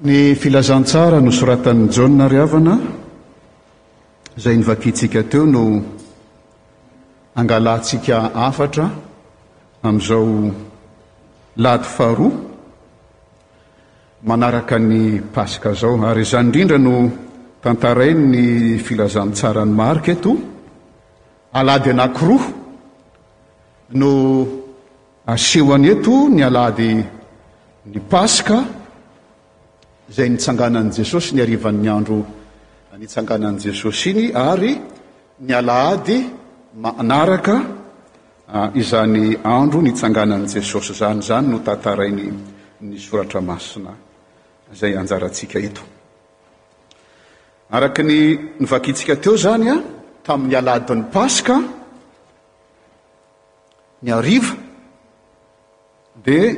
Ny filazantsara nosoratan'i Jaona ry havana, izay novakintsika teo no hangalantsika hafatra amin'izao lady faharoa manaraka ny Paska izao. Ary izany indrindra no tantarain'ny filazantsaran'i Marka eto, alady anankiroa no Asehony eto ny alahady ny Paska izay nitsanganan'i Jesosy, ny harivan'ny andro nitsanganan'i Jesosy iny ary ny alahady manaraka izany andro nitsanganan'i Jesosy izany. Izany no tantarainy ny Soratra Masina izay anjarantsika eto. Araka ny novakintsika teo izany, tamin'ny alahadin'ny Paska Ny hariva dia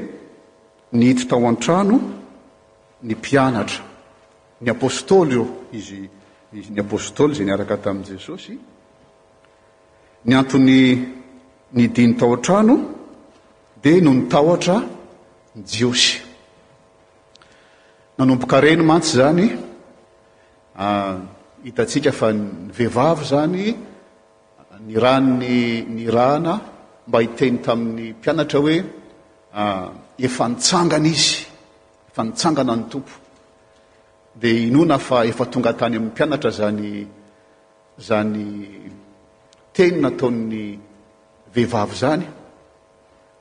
niditra tao an-trano ny mpianatra, ny apostoly io, izy izy ny apostoly izay niaraka tamin'i Jesosy. Ny antony nidiany tao an-trano dia noho ny tahotra ny Jiosy. Nanomboka reny mantsy izany, ah, hitantsika fa ny vehivavy izany Nirahany ny nirahana mba hiteny tamin'ny mpianatra hoe, Efa nitsangana Izy! Efa nitsangana ny Tompo! Dia inoana fa efa tonga tany amin'ny mpianatra izany izany teny nataon'ny vehivavy izany,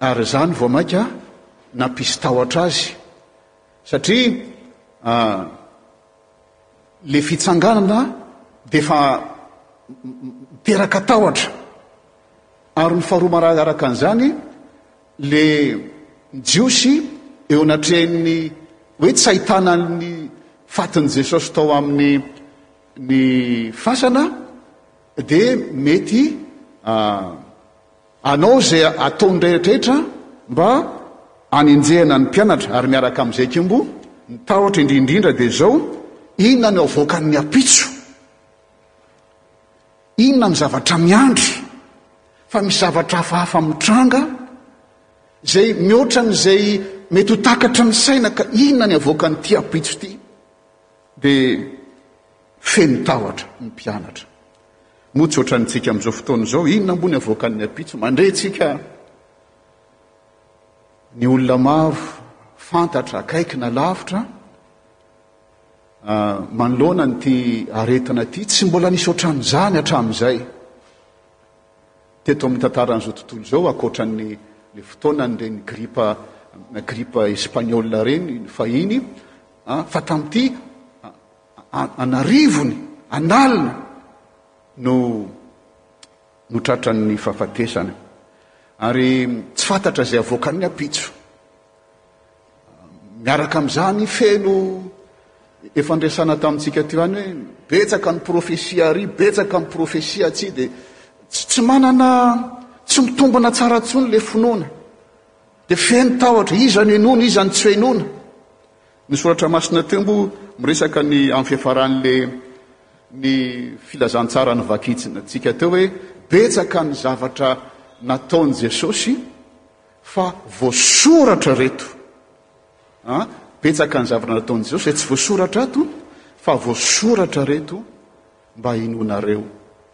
ary izany vao mainka nampisy tahotra azy, satria Le fitsanganana dia efa miteraka tahotra. Ary ny faharoa manaraka an'izany, le ny Jiosy eo anatrehan'ny hoe tsy ahitana ny fatin'i Jesosy tao amin'ny ny fasana dia mety Hanao izay ataony rehetrarehetra mba hanenjehana ny mpianatra ary miaraka amin'izay kimbo ny tahotra indrindrindra dia izao, inona no havoakan'ny ampitso? Inona ny zavatra miandry? Fa misy zavatra hafahafa mitranga izay mihoatra an'izay mety ho takatry ny saina ka inona ny havoakan'ity ampitso ity? Dia feno tahotra ny mpianatra. Moa tsy ohatran'ny antsika amin'izao fotoana izao, inona ambony avoakan'ny ampitso? Mandre antsika ny olona maro fantatra akaiky na lavitra ah, manoloana an'ity aretina ity. Tsy mbola nisy ohatran'izany hatramin'izay teto amin'ny tantaran'izao tontolo izao, ankoatran'ny le fotoana an'ireny gripa na gripa espaniola ireny fahiny. Fa tamin'ity an'arivony an'alina no no tratran'ny fahafatesana. Ary tsy fantatra izay avoakan'ny ampitso. Miaraka amin'izany feno efa andresana tamintsika teo ihany hoe betsaka ny profesia ary betsaka ny profesia atsy dia tsy manana tsy mitombina tsara intsony ilay finoana. Dia feno tahotra, iza no hinoana, iza no tsy hinoana? Ny soratra masina teo moa miresaka ny amin'ny fiafaran'le ny filazantsara ny vakitsina tsika teo hoe betsaka ny zavatra nataon'i Jesosy fa voasoratra reto. Ah, betsaka ny zavatra nataon'i Jesosy izay tsy voasoratra ato fa voasoratra reto mba hinoanareo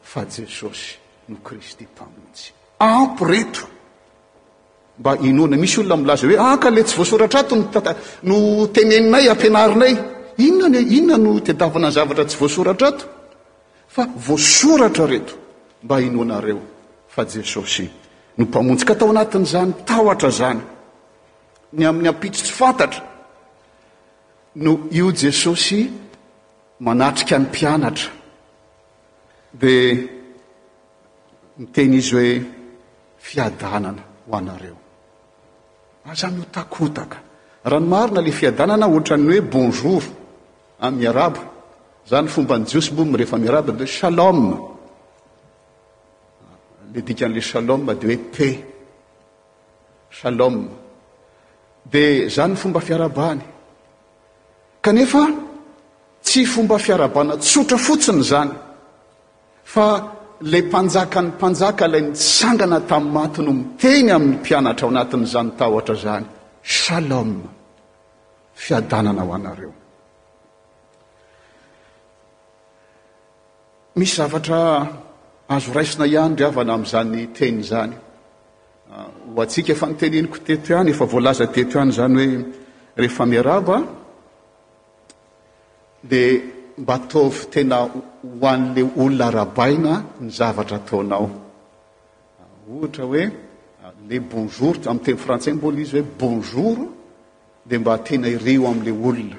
fa Jesosy no Kristy mpamonjy. Ampy reto. Mba inoana, misy olona milaza hoe, ah ka le tsy voasoratra ato no no teneninay, ampianarinay. Inona ny inona no tedavana ny zavatra tsy voasoratra ato? Fa voasoratra reto. Mba inoanareo fa Jesosy no mpamonjy. Ka tao anatin'izany tahotra zany, ny amin'ny ampitso tsy fantatra no io Jesosy manatrika ny mpianatra. Dia Niteny izy hoe, Fiadanana ho anareo. Aza mihotakotaka. Raha ny marina, ilay fiadanana hoatran'ny hoe bonjour, an, miarahaba. Izany fomban'ny Jiosy moa rehefa miarahaba dia hoe shalom. Ilay dikan'ilay shalom dia hoe paix. Shalom. Dia izany fomba fiarahabany. Kanefa tsy fomba fiarahabana tsotra fotsiny izany. Fa ilay Mpanjakan'ny mpanjaka, ilay nitsangana tamin'ny maty no miteny amin'ny mpianatra ao anatin'izany tahotra izany, Shalom, fiadanana ho anareo. Misy zavatra azo raisina ihany ry havana amin'izany teny izany. Ah, ho antsika efa niteneniko teto ihany, efa voalaza teto ihany izany hoe rehefa miaraba, dia mba ataovy tena ho an'ilay olona arahabaina ny zavatra ataonao. Ohatra hoe le bonjour amin'ny teny frantsay mbola izy hoe bonjour dia mba tena iriho amin'ilay olona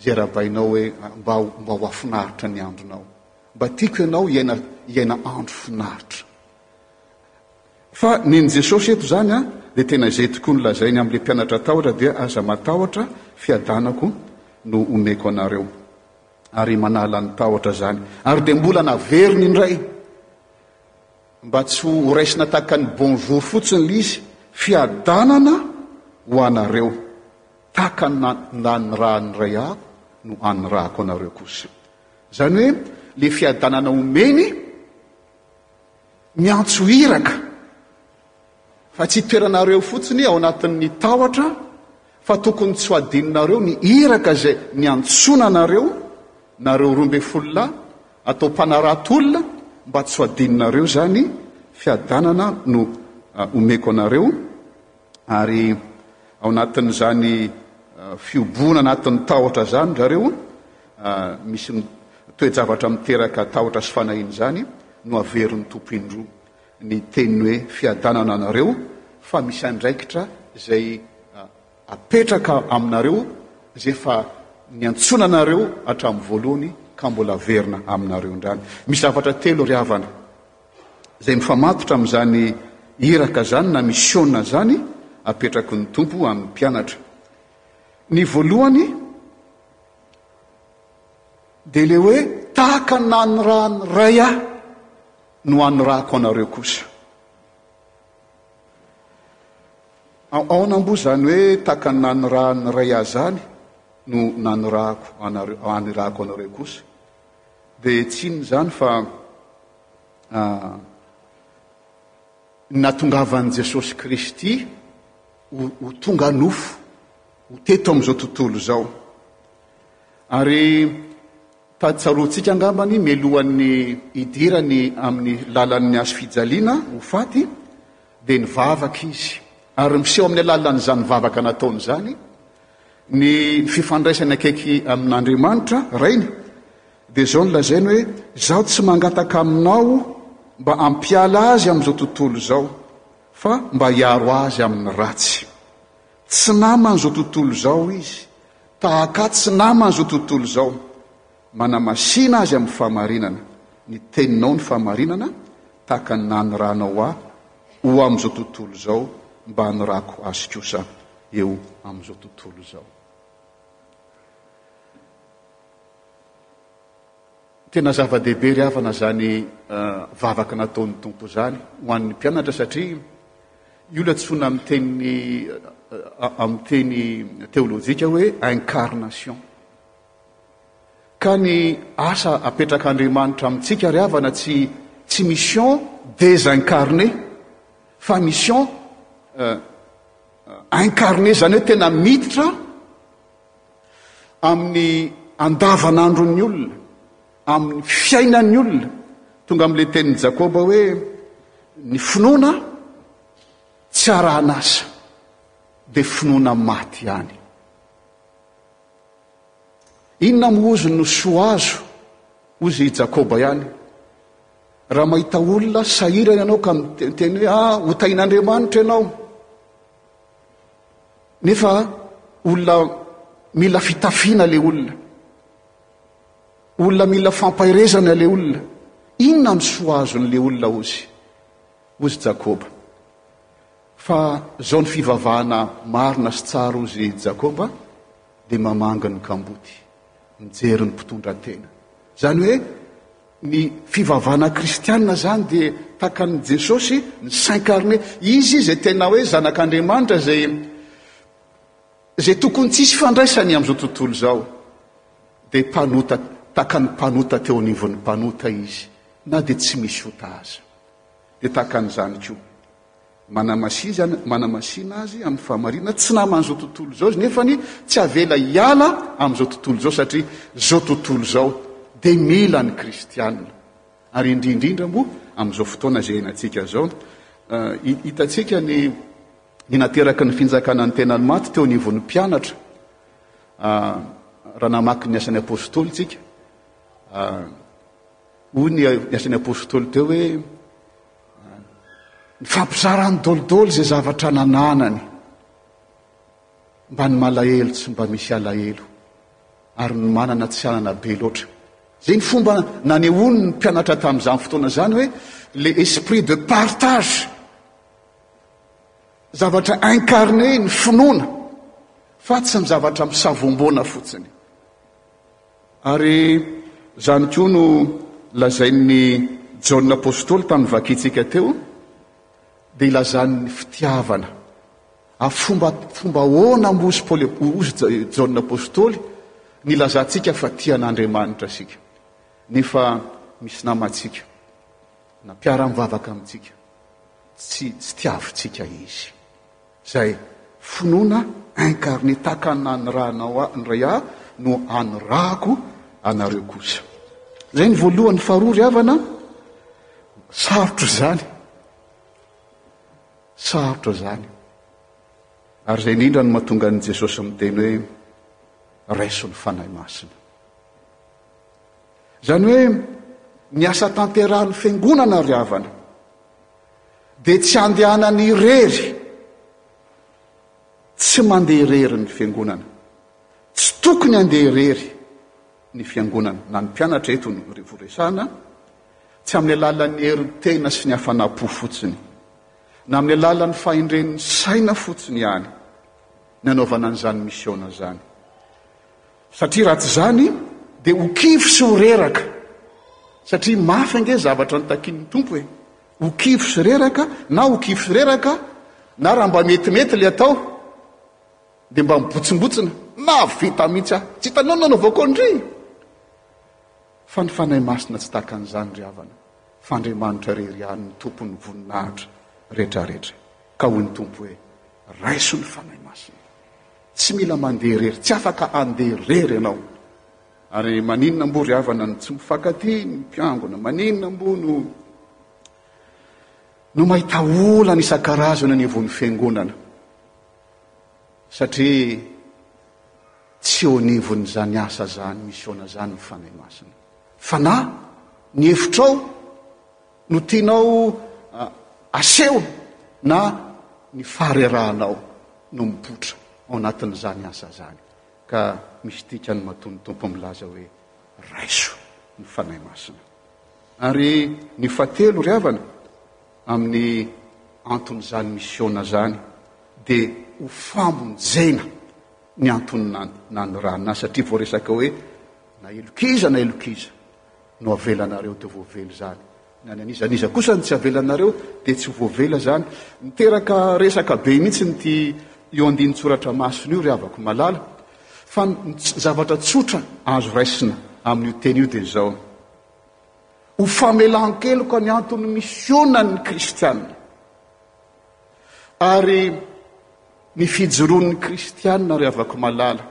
izay arahabainao hoe mba mba ho afinaritra ny andronao. Mba tiako ianao hiaina hiaina andro finaritra. Fa ny ny Jesosy eto izany an, dia tena izay tokoa no lazainy amin'ilay mpianatra tahotra dia aza matahotra fiadanako no omeko anareo. Ary manala ny tahotra izany. Ary dia mbola naveriny indray mba tsy ho raisina tahaka ny bonjour fotsiny ilay izy, fiadanana ho anareo tahaka ny nanirahan'ny Ray ahy no anirahako anareo kosa. Izany hoe ilay fiadanana omeny, Miantso iraka fa tsy toeranareo fotsiny ao anatin'ny tahotra fa tokony tsy ho adinonareo ny iraka izay niantsoana anareo, nareo roa ambin'ny folo lahy, atao mpanarato olona mba tsy ho adinonareo izany fiadanana no omeko anareo. Ary ao anatin'izany fihoboana anatin'ny tahotra izany ry zareo, misy toe-javatra miteraka tahotra sy fanahiana izany no averin'ny Tompo indroa. Ny teniny hoe fiadanana anareo fa misy andraikitra izay apetraka aminareo izay efa niantsoana anareo hatramin'ny voalohany ka mbola averina aminareo indray. Misy zavatra telo ry havana. izay mifamatotra amin'izany iraka izany na misiona izany apetraky ny Tompo amin'ny mpianatra. Ny voalohany dia ilay hoe tahaka ny nanirahan'ny Ray ahy no anirahako anareo kosa. Aona mbo izany hoe tahaka ny nanirahan'ny Ray ahy izany no nanirahako anareo, anirahako anareo kosa. Dia tsy inona izany fa ny nahatongavan'i Jesosy Kristy ho tonga nofo, ho teto amin'izao tontolo izao. Ary tsaroantsika angambany mialohan'ny hidirany amin'ny lalan'ny hazo fijaliana ho faty dia nivavaka izy. Ary miseho amin'ny alalan'izany vavaka nataony izany Ny fifandraisany akaiky amin'Andriamanitra, Rainy, dia izao no lazainy hoe, Izaho tsy mangataka aminao mba hampiala azy amin'izao tontolo izao, fa mba hiaro azy amin'ny ratsy. Tsy naman'izao tontolo izao izy, tahaka tsy naman'izao tontolo izao. Manamasina azy amin'ny fahamarinana. Ny teninao no fahamarinana, tahaka ny naniranao ahy ho amin'izao tontolo izao, mba hanirako azy kosa eo amin'izao tontolo izao. Tena zava-dehibe ry havana izany eh, vavaka nataon'ny Tompo izany ho an'ny mpianatra satria io ilay tsona amin'ny teny eh, amin'ny teny teolojika hoe incarnation. Ka ny asa apetrak'Andriamanitra amintsika ry havana tsy tsy mission désincarné fa mission eh, Incarner, izany hoe tena miditra amin'ny andavanandron'ny olona, amin'ny fiainan'ny olona. Tonga amin'ilay tenin'i Jakoba hoe ny finoana tsy arahan'asa dia finoana maty ihany. Inona moa ozy no soa azo, hozy i Jakoba ihany? Raha mahita olona sahirana ianao ka miteny hoe ah ho tahin'Andriamanitra ianao nefa olona mila fitafiana le olona olona mila fampaherezana le olona inona ny soa azon'le olona ozy ozy jakoba fa zao ny fivavahana marina sy tsara ozy jakoba dia mamangy ny kamboty mijery ny mpitondra tena zany hoe Ny fivavahana kristiana izany dia tahaka an'i Jesosy, ny Saint Carne. Izy izay tena hoe zanak'Andriamanitra izay izay tokony tsy hisy ifandraisany amin'izao tontolo izao. Dia mpanota tahaka ny mpanota teo anivon'ny mpanota izy na dia tsy misy ota aza. Dia tahaka an'izany koa. Manamasizana, manamasina azy amin'ny fahamarinana, tsy naman'izao tontolo izao izy, nefa ny tsy avela hiala amin'izao tontolo izao, satria izao tontolo izao dia mila ny kristianina, ary indrindrindra moa amin'izao fotoana izay iainantsika izao. Eh, hitantsika ny ny nateraky ny finjakana ny tenany maty teo anivon'ny mpianatra, ah, raha namaky ny asan'ny apostoly tsika, ah, hoy ny asan'ny apostoly teo hoe, Nifampizarany dolidoly izay zavatra nananany, mba ny malahelo tsy mba misy alahelo, ary ny manana tsy hanana be loatra. Izay ny fomba nanehoany ny mpianatra tamin'izany fotoana izany hoe le esprit de partage, zavatra incarné ny finoana, fa tsy ny zavatra misavombona fotsiny. Ary izany koa no lazain'i Jaona Apostoly tamin'ny vakintsika teo, dia ilazany ny fitiavana. Ary fomba fomba ahoana moa ozy Paoly ozy Jaona Apostoly ny ilazantsika fa tia an'Andriamanitra isika nefa misy namantsika na mpiara-mivavaka amintsika tsy tsy tiavintsika izy. Izay finoana incarnée tahaka ny nanirahanao ahy indray aho no anirahako anareo kosa. Izay ny voalohany. Faharoa ry havana, sarotra izany. Sarotra izany. Ary izay indrindra no mahatonga an'i Jesosy miteny hoe raiso ny Fanahy Masina. Izany hoe ny asa tanterahan'ny Fiangonana ry havana Dia tsy handehanany irery. Tsy mandeha irery ny fiangonana. Tsy tokony handeha irery ny fiangonana, na ny mpianatra eto no ho resahana, tsy amin'ny alalan'ny herin'ny tena sy ny hafanam-po fotsiny, na amin'ny alalan'ny fahendren'ny saina fotsiny ihany ny hanaovana an'izany misiona izany. Satria raha tsy izany dia ho kivy sy ho reraka. Satria mafy ange zavatra notakin'ny Tompo e! Ho kivy sy reraka, na ho kivy sy reraka, na raha mba metimety ilay atao dia mba mibotsombotsona. Nahavita mihitsy aho. Tsy hitanao ny nanaovako an-dry? Fa ny Fanahy Masina tsy tahaka an'izany ry havana, f'Andriamanitra irery ihany no Tompon'ny voninahitra rehetrarehetra. Ka hoy ny Tompo hoe, Raiso ny Fanahy Masina. Tsy mila mandeha irery, tsy afaka handeha irery ianao. Ary maninona moa ry havana no tsy mifankatia ny mpiangona? Maninona moa no no mahita olana isan-karazany any ivon'ny fiangonana? Satria tsy eo anivon'izany asa izany, misiona izany ny Fanahy Masina. Fanahy ny efitrao no tianao aseho na ny faharerahanao no mipoitra ao anatin'izany asa izany ka misy dikany matoa ny Tompo milaza hoe raiso ny Fanahy Masina. Ary ny fahatelo ry havana amin'ny anton'izany misiona izany dia ho famonjena ny anton'ny nanirahan'ahy satria voaresaka hoe na helokiza na helokiza no avelanareo dia voavela izany na ny an'iza n'iza kosa no tsy avelanareo dia tsy voavela izany miteraka resaka be mihitsy ny ti io andiny tsoratra masina io ry avako malala fa zavatra tsotra azo raisina amin'io teny io dia izao ho famelan-keloka ny anton'ny misionan'ny kristiana ary ny fijoroan'ny kristiana ry avako malala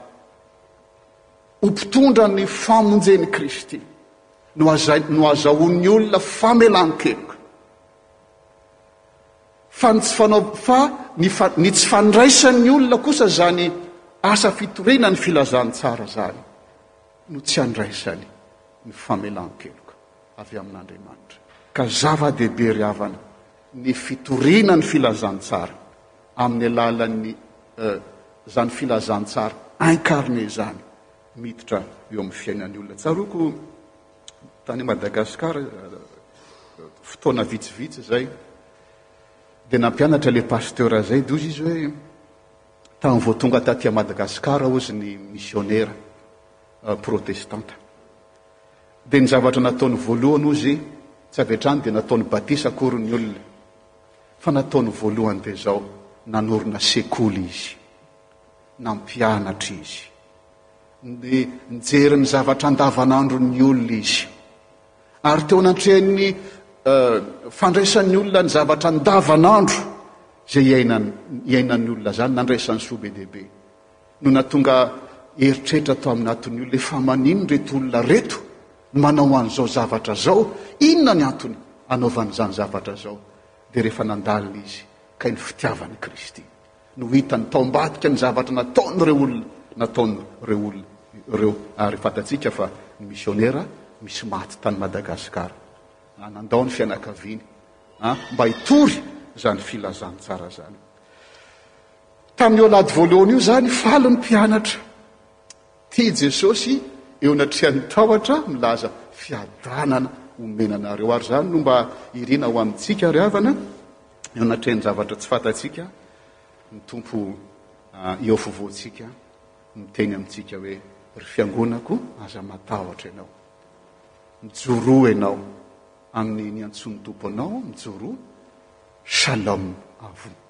Ho mpitondra ny famonjen'i Kristy no azahoan'ny olona famelan-keloka. Fa ny tsy fanao fa ny, fa, ny tsy fandraisan'ny olona kosa izany asa fitoriana ny filazantsara izany no tsy andraisany ny famelan-keloka avy amin'Andriamanitra. Ka zava-dehibe ry havana ny fitoriana ny filazantsara amin'ny alalan'ny izany filazantsara incarné izany miditra eo amin'ny fiainan'ny olona. Tsaroako tany Madagascar fotoana vitsivitsy izay dia nampianatra ilay pasteur izay dia hozy izy hoe tamin'ny vao tonga taty Madagascar hozy ny misionera protestanta. Dia ny zavatra nataony voalohany hozy tsy avy hatrany dia nataony batisa akory ny olona. Fa nataony voalohany dia izao, nanorina sekoly izy, nampianatra izy, nijery ny zavatra andavanandron'ny olona izy, ary teo anatrehan'ny fandraisan'ny olona ny zavatra andavanandro izay iainan'ny olona izany, nandraisany soa be dia be. no natonga eritreritra tao aminatin'ny olona hoe fa manin ireto olona reto no manao an'izao zavatra zao? Inona ny antony anaovany izany zavatra zao? Dia rehefa nandalina izy kay ny fitiavan'i Kristy no hitany tao ambadika ny zavatra nataon'ireo olona nataon'ireo olona ireo ary fantatsika fa ny misionera misy maty tany Madagasikara nanandao ny fianakaviany mba hitory izany filazantsara izany. Tamin'io alahady voalohany io izany, faly ny mpianatra. Tia Jesosy eo anatrehan'ny tahotra, milaza fiadanana omena anareo. Ary izany no mba irina ho amintsika, ary havana, eo anatrehan'ny zavatra tsy fantatsika, ny Tompo ah, eo fovoantsika, miteny amintsika hoe, ry fiangonako, aza matahotra ianao. Mijoroa ianao amin'ny ny antsoin'ny Tompo anao, mijoroa, shalom à vous.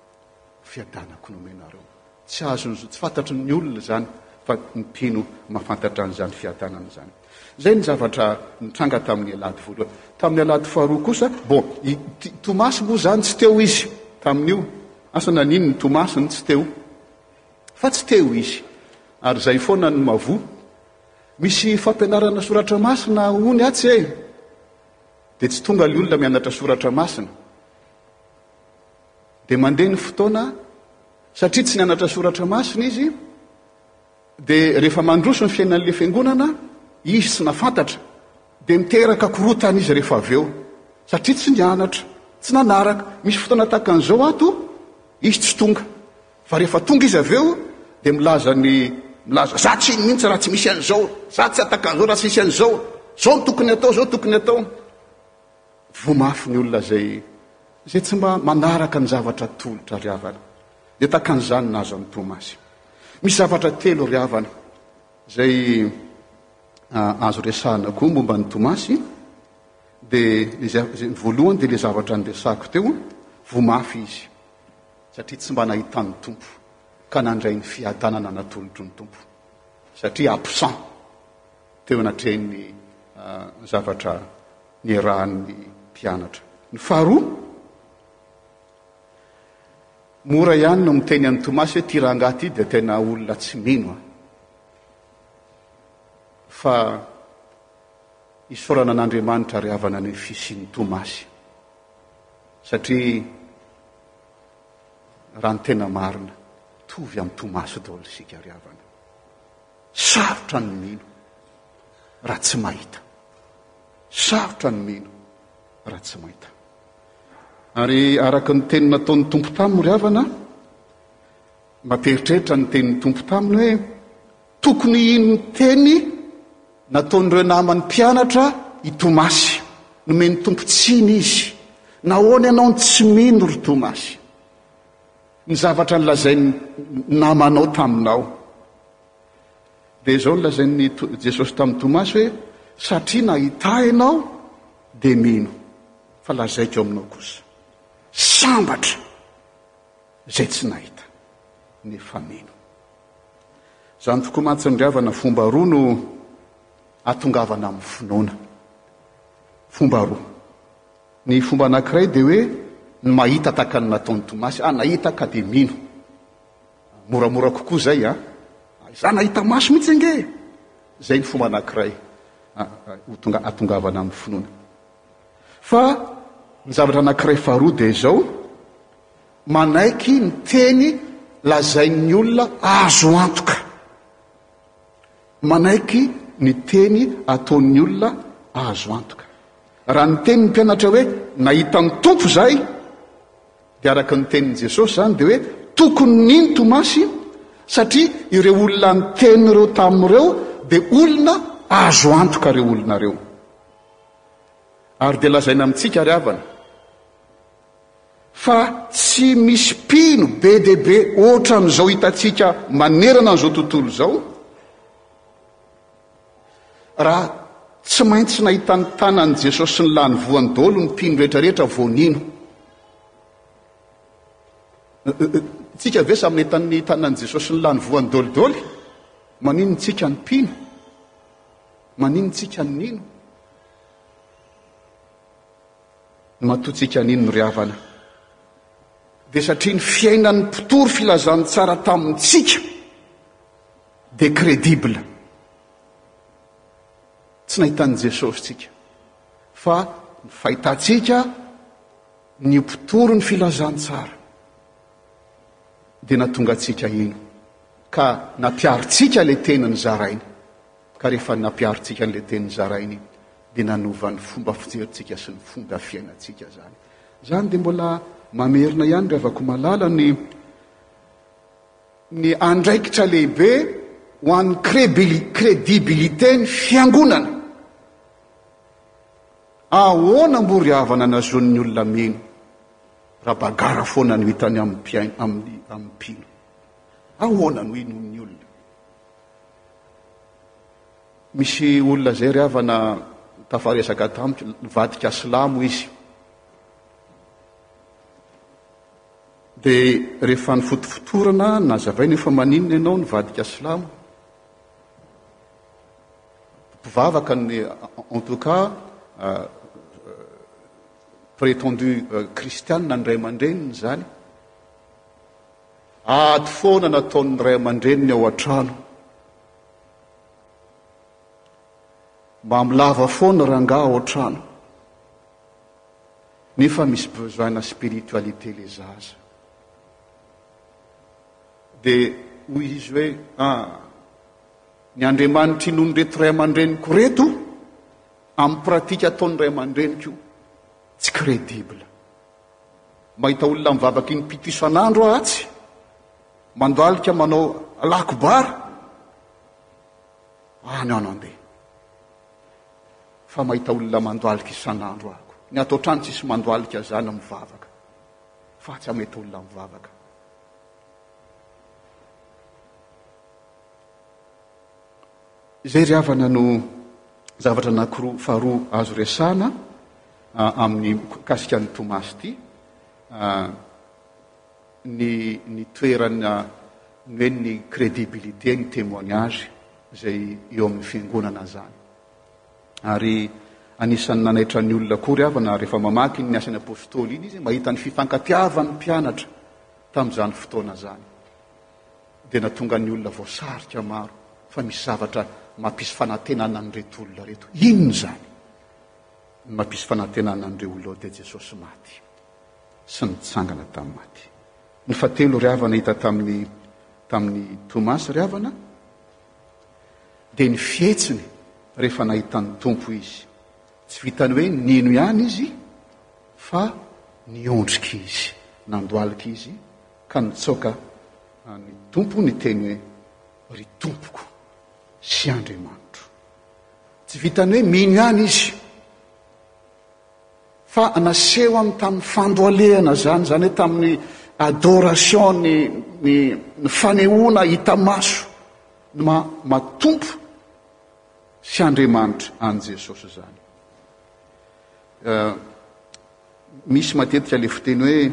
Fiadanako nomenareo. Tsy azony tsy fantatry ny olona izany fa ny mpino mahafantatra an'izany fiadanana izany. Izay ny zavatra nitranga tamin'ny alahady voalohany. Tamin'ny alahady faharoa kosa, bon, i Tomasy moa izany tsy teo izy tamin'io. Asa nanino ny Tomasy ny tsy teo? Fa tsy teo izy. Ary izay foana ny mavoa. Misy fampianarana soratra masina ony atsy e. Dia tsy tonga ilay olona mianatra soratra masina. Dia mandeha ny fotoana, satria tsy nianatra soratra masina izy, dia rehefa mandroso ny fiainan'ilay fiangonana, izy tsy nafantatra, dia miteraka korontana izy rehefa avy eo, satria tsy nianatra, tsy nanaraka. Misy fotoana tahaka an'izao ato, izy tsy tonga. Fa rehefa tonga izy avy eo, dia milaza ny milaza, za tsy iny mihitsy raha tsy misy an'izao, za tsy atakan'izao raha tsy misy an'izao, zao no tokony atao, zao tokony atao. Voa mafy ny olona izay izay tsy mba manaraka ny zavatra atolotra ry havana, dia tahaka an'izany ny nahazo an'i Tomasy. Misy zavatra telo ry havana izay ah, azo resahana koa momba an'i Tomasy, dia izay izay voalohany dia ilay zavatra niresahako teo, voa mafy izy satria tsy mba nahitan'ny Tompo ka nandray ny fiadanana natolotry ny Tompo satria absent. teo anatrehan'ny zavatra niarahan'ny mpianatra. Ny faharoa, mora ihany no miteny an'i Tomasy hoe ity rangahy ity dia tena olona tsy mino a. Fa isaorana an'Andriamanitra ry havana ny fisian'i Tomasy. Satria raha ny tena marina, tovy amin'i Tomasy daholo isika ry havana. Sarotra ny mino raha tsy mahita. Sarotra ny mino raha tsy mahita. Ary araka ny teny nataon'ny Tompo taminy ry havana, mba teritreritra ny tenin'ny Tompo taminy hoe tokony hino ny teny nataon'ireo namany mpianatra i Tomasy. Nomen'ny Tompo tsiny izy. Nahoana ianao no tsy mino ry Tomasy? Ny zavatra nolazain'ny namanao taminao. Dia izao nolazain'ny Jesosy tamin'i Tomasy hoe, satria nahita ianao dia mino. Fa lazaiko aminao kosa, sambatra izay tsy nahita nefa mino. Izany tokoa mantsy ny ravana fomba roa no atongavana amin'ny finoana. Fomba roa. Ny fomba anankiray dia hoe ny mahita tahaka ny nataon'i Tomasy, ah nahita ka dia mino. Moramora kokoa izay an! Ah izaho nahita maso mihitsy ange e! Izay ny fomba anankiray ho tonga hahatongavana amin'ny finoana. Fa ny zavatra anankiray faharoa dia izao, manaiky ny teny lazain'ny olona azo antoka. Manaiky ny teny ataon'ny olona azo antoka. Raha niteny ny mpianatra hoe nahita ny Tompo izahay, dia araka ny tenin'i Jesosy izany dia hoe tokony nino Tomasy satria ireo olona niteny ireo taminy ireo dia olona azo antoka ireo olona ireo. Ary dia lazaina amintsika ry havana, fa tsy misy mpino be dia be ohatran'izao hitantsika manerana an'izao tontolo izao, raha tsy maintsy nahita ny tanan'i Jesosy sy ny lany voan'ny dolo ny mpino rehetra rehetra vao nino. Tsika ve samy nahita ny tanan'i Jesosy sy ny lany voan'ny dolo doly? Manino tsika ny mpino? Manino tsika ny nino? Matoantsika an'inony ry havana dia satria ny fiainan'ny mpitory filazantsara tamintsika dia credible. Tsy nahitan'i Jesosy tsika fa ny fahitantsika ny mpitory ny filazantsara dia natonga antsika hino ka nampiarintsika ilay teny nizarainy. Ka rehefa nampiharintsika an'ilay teny zaraina iny dia nanova ny fomba fijerintsika sy ny fomba fiainantsika izany. Izany dia mbola mamerina ihany ry havako malala ny ny andraikitra lehibe ho an'ny credibilité ny fiangonana. Ahoana moa ry havana no azon'ny olona mino raha bagara foana no hitany amin'ny mpino? Ahoana no hinoan'ny olona? Misy olona zay ry havana tafaresaka tamiko, nivadika silamo izy. Dia rehefa nifotofotorana, nazavaina io fa maninona ianao nivadika silamo. Mpivavaka ny en tout cas euh, prétendu euh, kristianina ny ray aman-dreniny izany. Ady foana nataon'ny ray aman-dreniny ao an-trano. Mbamy lava foana rangaha ao trano. Nefa misy besoin na spiritualité le zaza. De hoy izy hoe ah ny Andriamanitry nono reto ray aman-dreniko reto amin'ny pratique ataon'ny ray aman-dreniko tsy credible. Mahita olona mivavaka im-pito isan'andro aho atsy, mandalika manao Allah Akbar any aho nandeha. Fa mahita olona mandoalika isan'andro aho koa. Ny ato an-trano tsisy mandoalika zana mivavaka, fa atsy aho mahita olona mivavaka. Izay ry havana no zavatra anankiroa faharoa azo resahana amin'ny mikasika an'i Tomasy ity. Ny ny toerana ny hoe ny crédibilité ny témoignage izay eo amin'ny fiangonana izany. Ary anisan'ny nanaitra ny olona koa ry havana rehefa mamaky iny ny Asan'ny Apôstôly iny izy mahita ny fifankatiavan'ny mpianatra tamin'izany fotoana izany. dia nahatonga ny olona voasarika maro fa misy zavatra mampisy fanantenana an'ireto olona ireto. Inona izany? Ny mampisy fanantenana an'ireo olona dia Jesosy maty sy nitsangana tamin'ny maty. Ny fahatelo ry havana hita tamin'ny tamin'i Tomasy ry havana dia ny fihetsiny rehefa nahita ny Tompo izy. Tsy vitan'ny hoe nino ihany izy fa niondrika izy, nandohalika izy. Ka nitsoaka ny Tompo niteny hoe, Ry Tompoko sy Andriamanitro. Tsy vitan'ny hoe mino ihany izy fa nasehony tamin'ny fandroalehana izany, izany hoe tamin'ny adoration, ny, ny, ny fanehoana hita maso ny maha Tompo sy Andriamanitra an'i Jesosy izany. Uh, misy matetika ilay fiteny hoe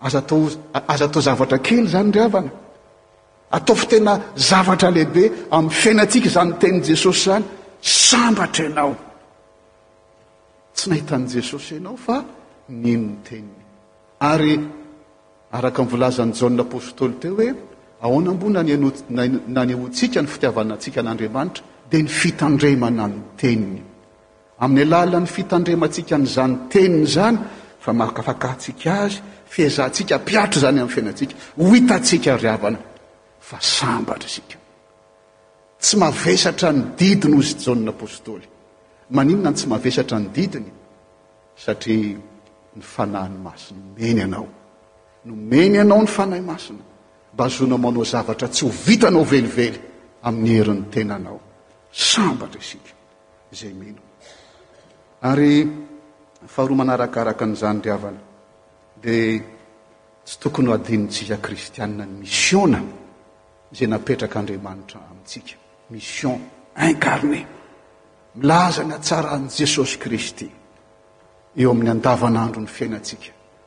Aza atao aza atao zavatra kely izany ry havana. Ataovy tena zavatra lehibe amin'ny fiainantsika izany tenin'i Jesosy izany. Sambatra ianao. Tsy nahitan'i Jesosy ianao fa nino ny teniny. Ary araka ny volazan'i Jaona apostoly teo hoe ahoana mbo nanehoantsika ny fitiavanantsika an'Andriamanitra dia ny fitandremana ny teniny. Amin'ny alalan'ny fitandremantsika an'izany teniny izany, famakafakantsika azy, fiezahantsika hampihatra izany amin'ny fiainantsika, ho hitantsika ry havana fa sambatra isika. Tsy mavesatra ny didiny hoy izy Jaona apostoly. Maninona no tsy mavesatra ny didiny? Satria ny Fanahiny Masina omeny anao. Nomeny anao ny Fanahy Masina mba hazoanao manao zavatra tsy ho vitanao velively amin'ny herin'ny tenanao. Sambatra isika. izay mino. Ary faharoa manarakaraka an'izany ry havana dia tsy tokony ho adinontsika kristianina ny misiona izay napetrak'Andriamanitra amintsika, mission incarnée, milaza ny hatsaran'i Jesosy Kristy eo amin'ny andavanandron'ny fiainantsika.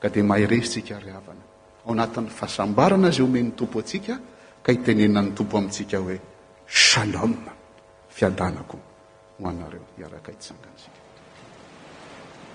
Ka dia mahereza isika ry havana, ao anatin'ny fahasambarana izay omen'ny Tompo antsika, ka itenenan'ny Tompo amintsika hoe, Shalom, fiadanako ho anareo, hiaraka hitsangana isika.